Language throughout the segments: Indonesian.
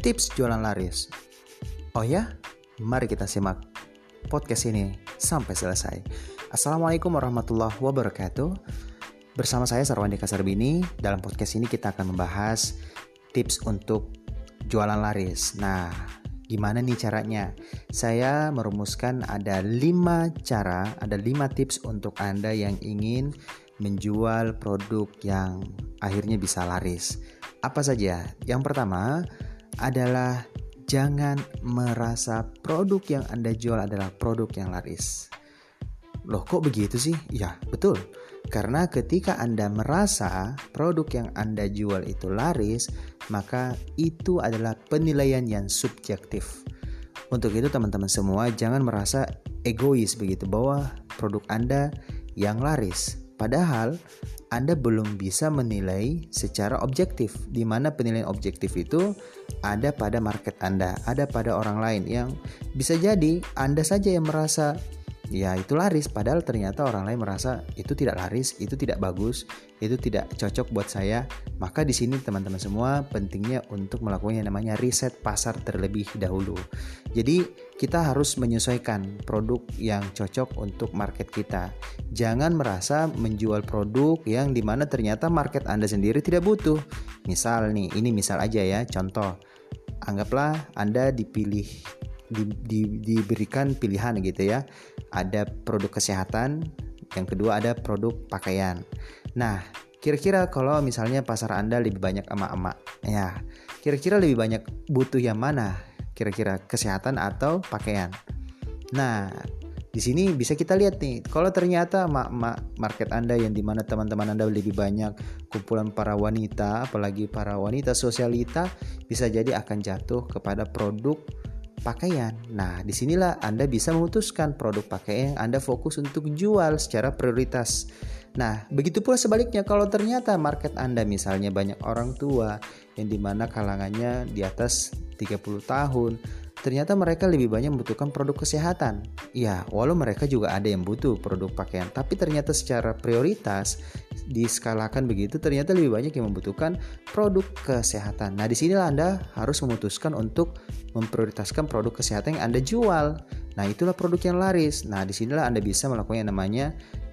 tips jualan laris. Oh ya, mari kita simak podcast ini sampai selesai. Assalamualaikum warahmatullahi wabarakatuh. Bersama saya Sarwandi Kasarbini, dalam podcast ini kita akan membahas tips untuk jualan laris. Nah, gimana nih caranya? Saya merumuskan ada 5 cara, ada 5 tips untuk Anda yang ingin menjual produk yang akhirnya bisa laris. Apa saja? Yang pertama, adalah jangan merasa produk yang Anda jual adalah produk yang laris. Loh kok begitu sih? Ya, betul. Karena ketika Anda merasa produk yang Anda jual itu laris, maka itu adalah penilaian yang subjektif. Untuk itu teman-teman semua jangan merasa egois begitu bahwa produk Anda yang laris. Padahal anda belum bisa menilai secara objektif, di mana penilaian objektif itu ada pada market Anda, ada pada orang lain yang bisa jadi Anda saja yang merasa ya itu laris padahal ternyata orang lain merasa itu tidak laris, itu tidak bagus, itu tidak cocok buat saya. Maka di sini teman-teman semua pentingnya untuk melakukan yang namanya riset pasar terlebih dahulu. Jadi kita harus menyesuaikan produk yang cocok untuk market kita. Jangan merasa menjual produk yang di mana ternyata market Anda sendiri tidak butuh. Misal nih, ini misal aja ya, contoh. Anggaplah Anda dipilih di, di, diberikan pilihan gitu ya. Ada produk kesehatan, yang kedua ada produk pakaian. Nah, kira-kira kalau misalnya pasar Anda lebih banyak emak-emak, ya, kira-kira lebih banyak butuh yang mana? Kira-kira kesehatan atau pakaian? Nah, di sini bisa kita lihat nih, kalau ternyata emak-emak market Anda yang di mana teman-teman Anda lebih banyak kumpulan para wanita, apalagi para wanita sosialita, bisa jadi akan jatuh kepada produk pakaian. Nah, di sinilah Anda bisa memutuskan produk pakaian yang Anda fokus untuk jual secara prioritas. Nah, begitu pula sebaliknya kalau ternyata market Anda misalnya banyak orang tua yang di mana kalangannya di atas 30 tahun, ternyata mereka lebih banyak membutuhkan produk kesehatan. Ya, walau mereka juga ada yang butuh produk pakaian, tapi ternyata secara prioritas diskalakan begitu, ternyata lebih banyak yang membutuhkan produk kesehatan. Nah, di sinilah Anda harus memutuskan untuk memprioritaskan produk kesehatan yang Anda jual. Nah, itulah produk yang laris. Nah, di sinilah Anda bisa melakukan yang namanya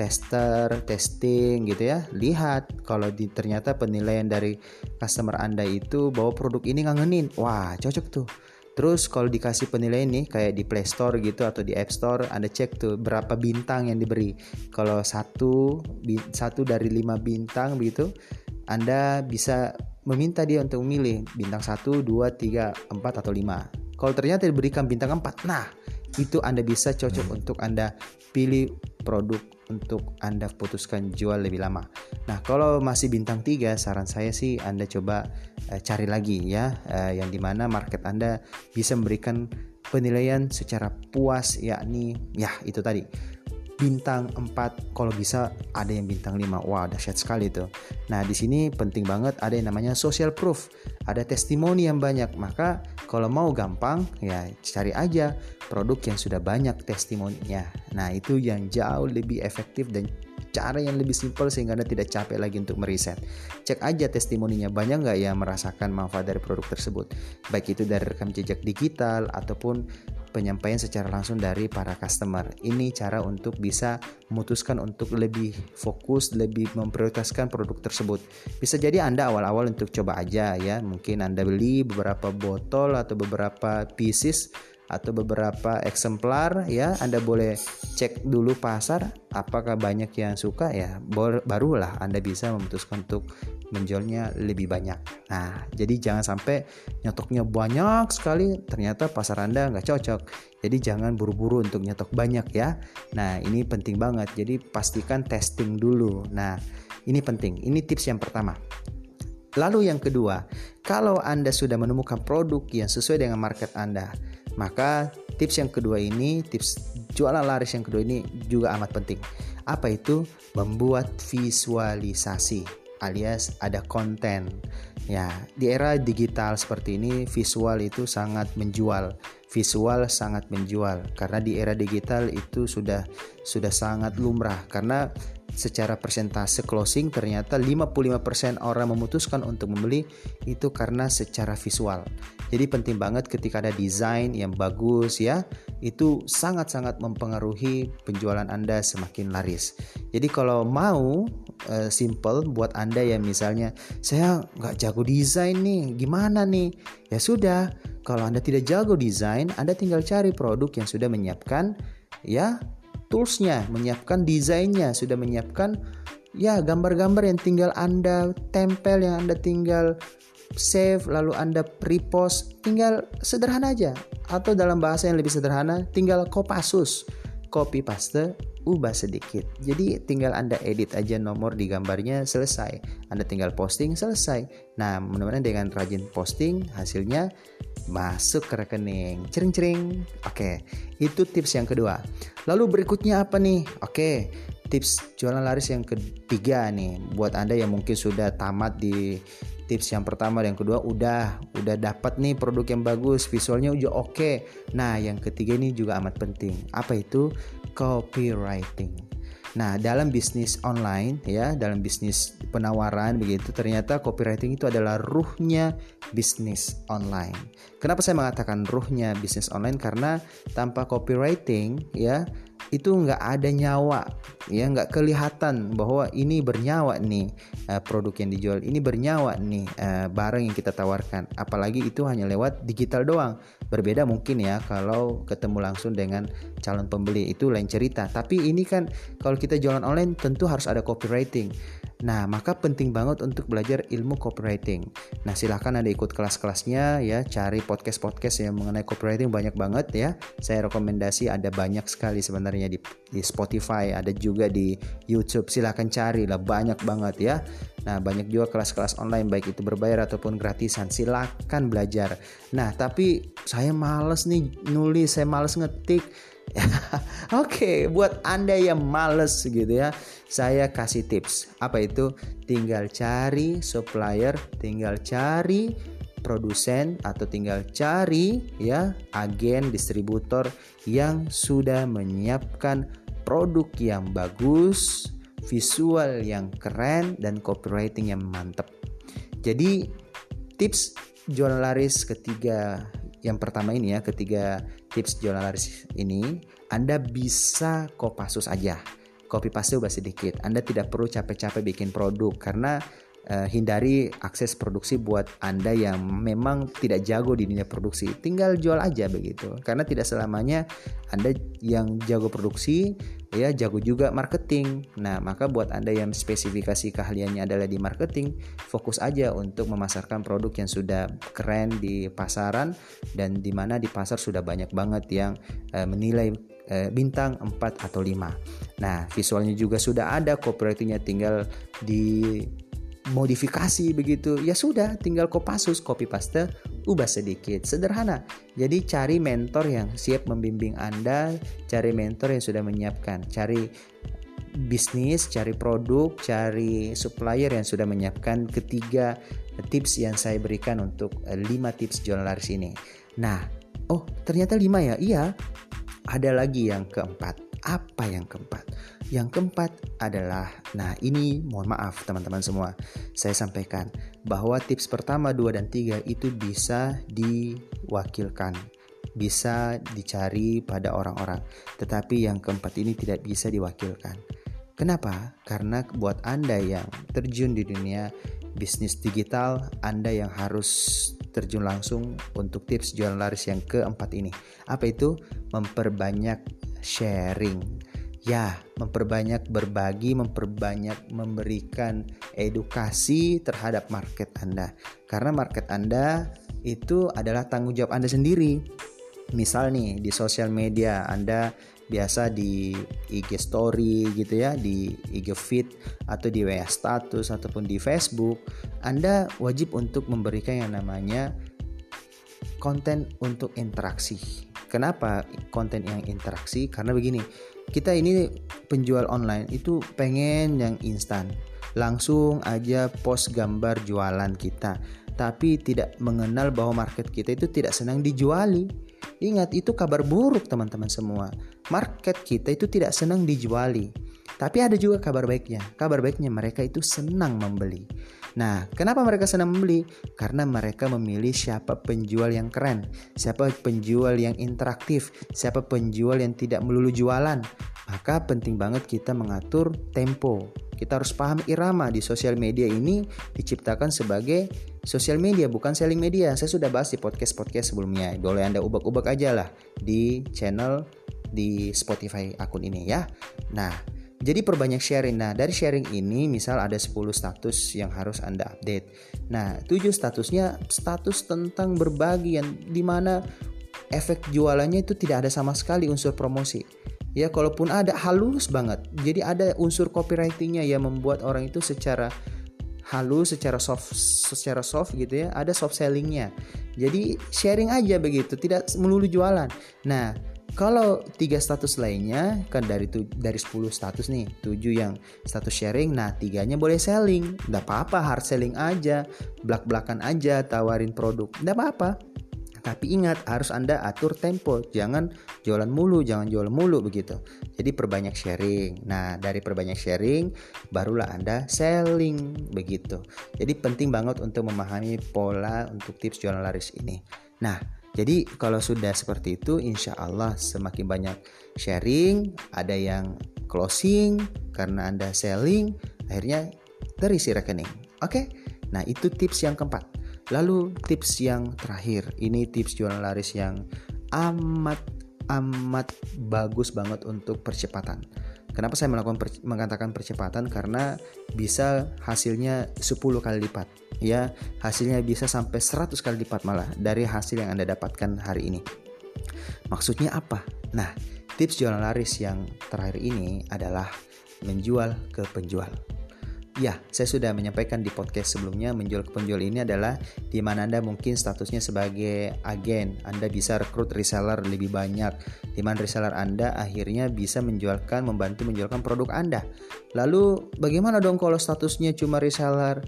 tester, testing gitu ya. Lihat kalau di, ternyata penilaian dari customer Anda itu bahwa produk ini ngangenin. Wah, cocok tuh Terus kalau dikasih penilaian nih kayak di Play Store gitu atau di App Store, Anda cek tuh berapa bintang yang diberi. Kalau satu satu dari lima bintang begitu, Anda bisa meminta dia untuk memilih bintang satu, dua, tiga, empat atau lima. Kalau ternyata diberikan bintang empat, nah itu Anda bisa cocok hmm. untuk Anda pilih produk untuk Anda putuskan jual lebih lama. Nah, kalau masih bintang 3, saran saya sih Anda coba uh, cari lagi ya, uh, yang di mana market Anda bisa memberikan penilaian secara puas, yakni ya itu tadi bintang 4 kalau bisa ada yang bintang 5 wah dahsyat sekali tuh. Nah di sini penting banget ada yang namanya social proof. Ada testimoni yang banyak. Maka kalau mau gampang ya cari aja produk yang sudah banyak testimoninya. Nah itu yang jauh lebih efektif dan cara yang lebih simpel sehingga Anda tidak capek lagi untuk meriset. Cek aja testimoninya banyak nggak yang merasakan manfaat dari produk tersebut. Baik itu dari rekam jejak digital ataupun penyampaian secara langsung dari para customer. Ini cara untuk bisa memutuskan untuk lebih fokus, lebih memprioritaskan produk tersebut. Bisa jadi Anda awal-awal untuk coba aja ya, mungkin Anda beli beberapa botol atau beberapa pieces atau beberapa eksemplar ya. Anda boleh cek dulu pasar apakah banyak yang suka ya. Barulah Anda bisa memutuskan untuk menjualnya lebih banyak. Nah jadi jangan sampai nyotoknya banyak sekali ternyata pasar Anda nggak cocok. Jadi jangan buru-buru untuk nyetok banyak ya. Nah ini penting banget. Jadi pastikan testing dulu. Nah ini penting. Ini tips yang pertama. Lalu yang kedua, kalau Anda sudah menemukan produk yang sesuai dengan market Anda, maka tips yang kedua ini, tips jualan laris yang kedua ini juga amat penting. Apa itu? Membuat visualisasi alias ada konten. Ya, di era digital seperti ini visual itu sangat menjual. Visual sangat menjual karena di era digital itu sudah sudah sangat lumrah karena secara persentase closing ternyata 55% orang memutuskan untuk membeli itu karena secara visual. Jadi penting banget ketika ada desain yang bagus ya, itu sangat-sangat mempengaruhi penjualan Anda semakin laris. Jadi kalau mau uh, simple buat Anda yang misalnya saya nggak jago desain nih, gimana nih? Ya sudah, kalau Anda tidak jago desain, Anda tinggal cari produk yang sudah menyiapkan ya toolsnya, menyiapkan desainnya, sudah menyiapkan ya gambar-gambar yang tinggal Anda tempel, yang Anda tinggal save, lalu Anda repost, tinggal sederhana aja. Atau dalam bahasa yang lebih sederhana, tinggal kopasus, copy paste ubah sedikit. Jadi tinggal Anda edit aja nomor di gambarnya selesai. Anda tinggal posting selesai. Nah, mudah-mudahan dengan rajin posting hasilnya masuk ke rekening. Cering-cering. Oke, itu tips yang kedua. Lalu berikutnya apa nih? Oke, tips jualan laris yang ketiga nih buat Anda yang mungkin sudah tamat di tips yang pertama dan yang kedua udah udah dapat nih produk yang bagus visualnya udah oke. Nah yang ketiga ini juga amat penting. Apa itu? Copywriting. Nah dalam bisnis online ya dalam bisnis penawaran begitu ternyata copywriting itu adalah ruhnya bisnis online. Kenapa saya mengatakan ruhnya bisnis online? Karena tanpa copywriting ya itu nggak ada nyawa ya nggak kelihatan bahwa ini bernyawa nih uh, produk yang dijual ini bernyawa nih uh, barang yang kita tawarkan. Apalagi itu hanya lewat digital doang. Berbeda mungkin ya kalau ketemu langsung dengan calon pembeli itu lain cerita. Tapi ini kan kalau kita jualan online tentu harus ada copywriting Nah, maka penting banget untuk belajar ilmu copywriting. Nah, silahkan ada ikut kelas-kelasnya ya, cari podcast-podcast yang mengenai copywriting banyak banget ya. Saya rekomendasi ada banyak sekali sebenarnya di, di Spotify, ada juga di YouTube. Silahkan cari lah banyak banget ya. Nah, banyak juga kelas-kelas online baik itu berbayar ataupun gratisan. Silahkan belajar. Nah, tapi saya males nih nulis, saya males ngetik Oke, okay, buat Anda yang males gitu ya, saya kasih tips. Apa itu? Tinggal cari supplier, tinggal cari produsen atau tinggal cari ya agen distributor yang sudah menyiapkan produk yang bagus, visual yang keren dan copywriting yang mantap. Jadi tips jualan laris ketiga yang pertama ini ya, ketiga tips jualan laris ini, Anda bisa kopasus aja. Copy paste ubah sedikit. Anda tidak perlu capek-capek bikin produk karena uh, hindari akses produksi buat Anda yang memang tidak jago di dunia produksi. Tinggal jual aja begitu. Karena tidak selamanya Anda yang jago produksi ya jago juga marketing. Nah, maka buat Anda yang spesifikasi keahliannya adalah di marketing, fokus aja untuk memasarkan produk yang sudah keren di pasaran dan di mana di pasar sudah banyak banget yang uh, menilai uh, bintang 4 atau 5. Nah, visualnya juga sudah ada, copywritingnya tinggal di modifikasi begitu. Ya sudah tinggal kopasus copy paste ubah sedikit. Sederhana. Jadi cari mentor yang siap membimbing Anda cari mentor yang sudah menyiapkan. Cari bisnis cari produk cari supplier yang sudah menyiapkan. Ketiga tips yang saya berikan untuk 5 eh, tips jualan laris ini. Nah oh ternyata 5 ya? Iya. Ada lagi yang keempat. Apa yang keempat? Yang keempat adalah, nah ini mohon maaf teman-teman semua, saya sampaikan bahwa tips pertama, dua dan tiga itu bisa diwakilkan, bisa dicari pada orang-orang, tetapi yang keempat ini tidak bisa diwakilkan. Kenapa? Karena buat Anda yang terjun di dunia bisnis digital, Anda yang harus terjun langsung untuk tips jualan laris yang keempat ini. Apa itu? Memperbanyak sharing. Ya, memperbanyak berbagi, memperbanyak memberikan edukasi terhadap market Anda. Karena market Anda itu adalah tanggung jawab Anda sendiri. Misal nih di sosial media Anda biasa di IG story gitu ya, di IG feed atau di WA status ataupun di Facebook, Anda wajib untuk memberikan yang namanya konten untuk interaksi. Kenapa konten yang interaksi? Karena begini, kita ini penjual online itu pengen yang instan. Langsung aja post gambar jualan kita, tapi tidak mengenal bahwa market kita itu tidak senang dijuali. Ingat itu kabar buruk teman-teman semua. Market kita itu tidak senang dijuali. Tapi ada juga kabar baiknya. Kabar baiknya mereka itu senang membeli. Nah, kenapa mereka senang membeli? Karena mereka memilih siapa penjual yang keren, siapa penjual yang interaktif, siapa penjual yang tidak melulu jualan. Maka penting banget kita mengatur tempo. Kita harus paham irama di sosial media ini diciptakan sebagai sosial media bukan selling media. Saya sudah bahas di podcast-podcast sebelumnya. Boleh Anda ubah-ubah aja lah di channel di Spotify akun ini ya. Nah, jadi perbanyak sharing. Nah, dari sharing ini misal ada 10 status yang harus Anda update. Nah, 7 statusnya status tentang berbagi yang di mana efek jualannya itu tidak ada sama sekali unsur promosi. Ya, kalaupun ada halus banget. Jadi ada unsur copywritingnya yang membuat orang itu secara halus, secara soft, secara soft gitu ya. Ada soft sellingnya. Jadi sharing aja begitu, tidak melulu jualan. Nah, kalau tiga status lainnya kan dari tu, dari 10 status nih, 7 yang status sharing, nah tiganya boleh selling. Nggak apa-apa, hard selling aja, belak-belakan aja, tawarin produk. Nggak apa-apa. Tapi ingat harus Anda atur tempo, jangan jualan mulu, jangan jual mulu begitu. Jadi perbanyak sharing. Nah, dari perbanyak sharing barulah Anda selling begitu. Jadi penting banget untuk memahami pola untuk tips jualan laris ini. Nah, jadi kalau sudah seperti itu insya Allah semakin banyak sharing, ada yang closing karena Anda selling, akhirnya terisi rekening. Oke, nah itu tips yang keempat. Lalu tips yang terakhir, ini tips jualan laris yang amat amat bagus banget untuk percepatan. Kenapa saya melakukan per, mengatakan percepatan? Karena bisa hasilnya 10 kali lipat. Ya, hasilnya bisa sampai 100 kali lipat malah dari hasil yang Anda dapatkan hari ini. Maksudnya apa? Nah, tips jualan laris yang terakhir ini adalah menjual ke penjual. Ya, saya sudah menyampaikan di podcast sebelumnya menjual ke penjual ini adalah di mana Anda mungkin statusnya sebagai agen, Anda bisa rekrut reseller lebih banyak, di mana reseller Anda akhirnya bisa menjualkan, membantu menjualkan produk Anda. Lalu bagaimana dong kalau statusnya cuma reseller?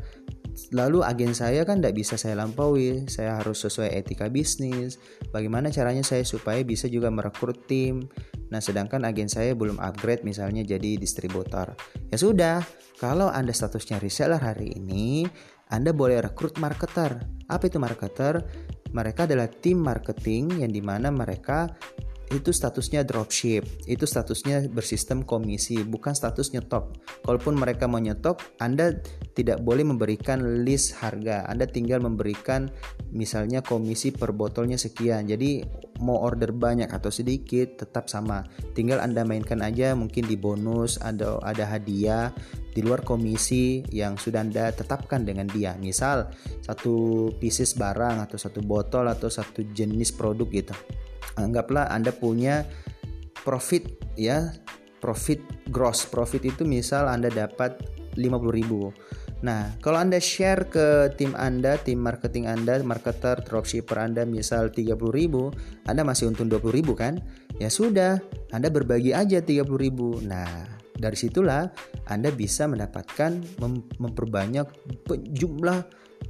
Lalu agen saya kan tidak bisa saya lampaui, saya harus sesuai etika bisnis. Bagaimana caranya saya supaya bisa juga merekrut tim? Nah, sedangkan agen saya belum upgrade misalnya jadi distributor. Ya sudah, kalau Anda statusnya reseller hari ini, Anda boleh rekrut marketer. Apa itu marketer? Mereka adalah tim marketing yang di mana mereka itu statusnya dropship, itu statusnya bersistem komisi, bukan status nyetok. Kalaupun mereka mau nyetok, Anda tidak boleh memberikan list harga. Anda tinggal memberikan misalnya komisi per botolnya sekian. Jadi mau order banyak atau sedikit tetap sama. Tinggal Anda mainkan aja mungkin di bonus ada ada hadiah di luar komisi yang sudah Anda tetapkan dengan dia. Misal satu pieces barang atau satu botol atau satu jenis produk gitu anggaplah Anda punya profit ya profit gross profit itu misal Anda dapat 50.000 Nah, kalau Anda share ke tim Anda, tim marketing Anda, marketer, dropshipper Anda misal 30.000, Anda masih untung 20.000 kan? Ya sudah, Anda berbagi aja 30.000. Nah, dari situlah Anda bisa mendapatkan mem memperbanyak jumlah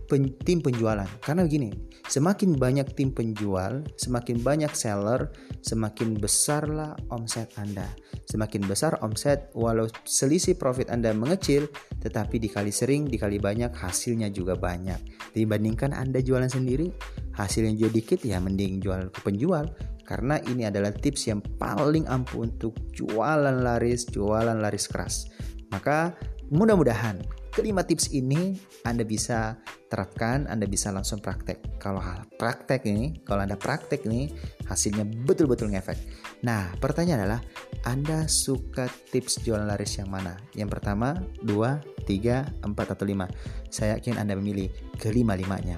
pen, tim penjualan. Karena begini, semakin banyak tim penjual, semakin banyak seller, semakin besarlah omset Anda. Semakin besar omset, walau selisih profit Anda mengecil, tetapi dikali sering, dikali banyak, hasilnya juga banyak. Dibandingkan Anda jualan sendiri, hasilnya juga dikit, ya mending jual ke penjual. Karena ini adalah tips yang paling ampuh untuk jualan laris, jualan laris keras. Maka mudah-mudahan kelima tips ini Anda bisa terapkan, Anda bisa langsung praktek. Kalau praktek ini, kalau Anda praktek ini, hasilnya betul-betul ngefek. Nah, pertanyaan adalah, Anda suka tips jualan laris yang mana? Yang pertama, dua, tiga, empat, atau lima? Saya yakin Anda memilih kelima-limanya.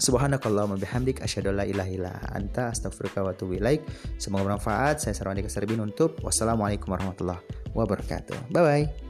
Subhanakallahumma bihamdik asyhadu la ilaha illa anta astaghfiruka wa atubu ilaik. Semoga bermanfaat. Saya Sarwandi Kasarbin untuk wassalamualaikum warahmatullahi wabarakatuh. Bye bye.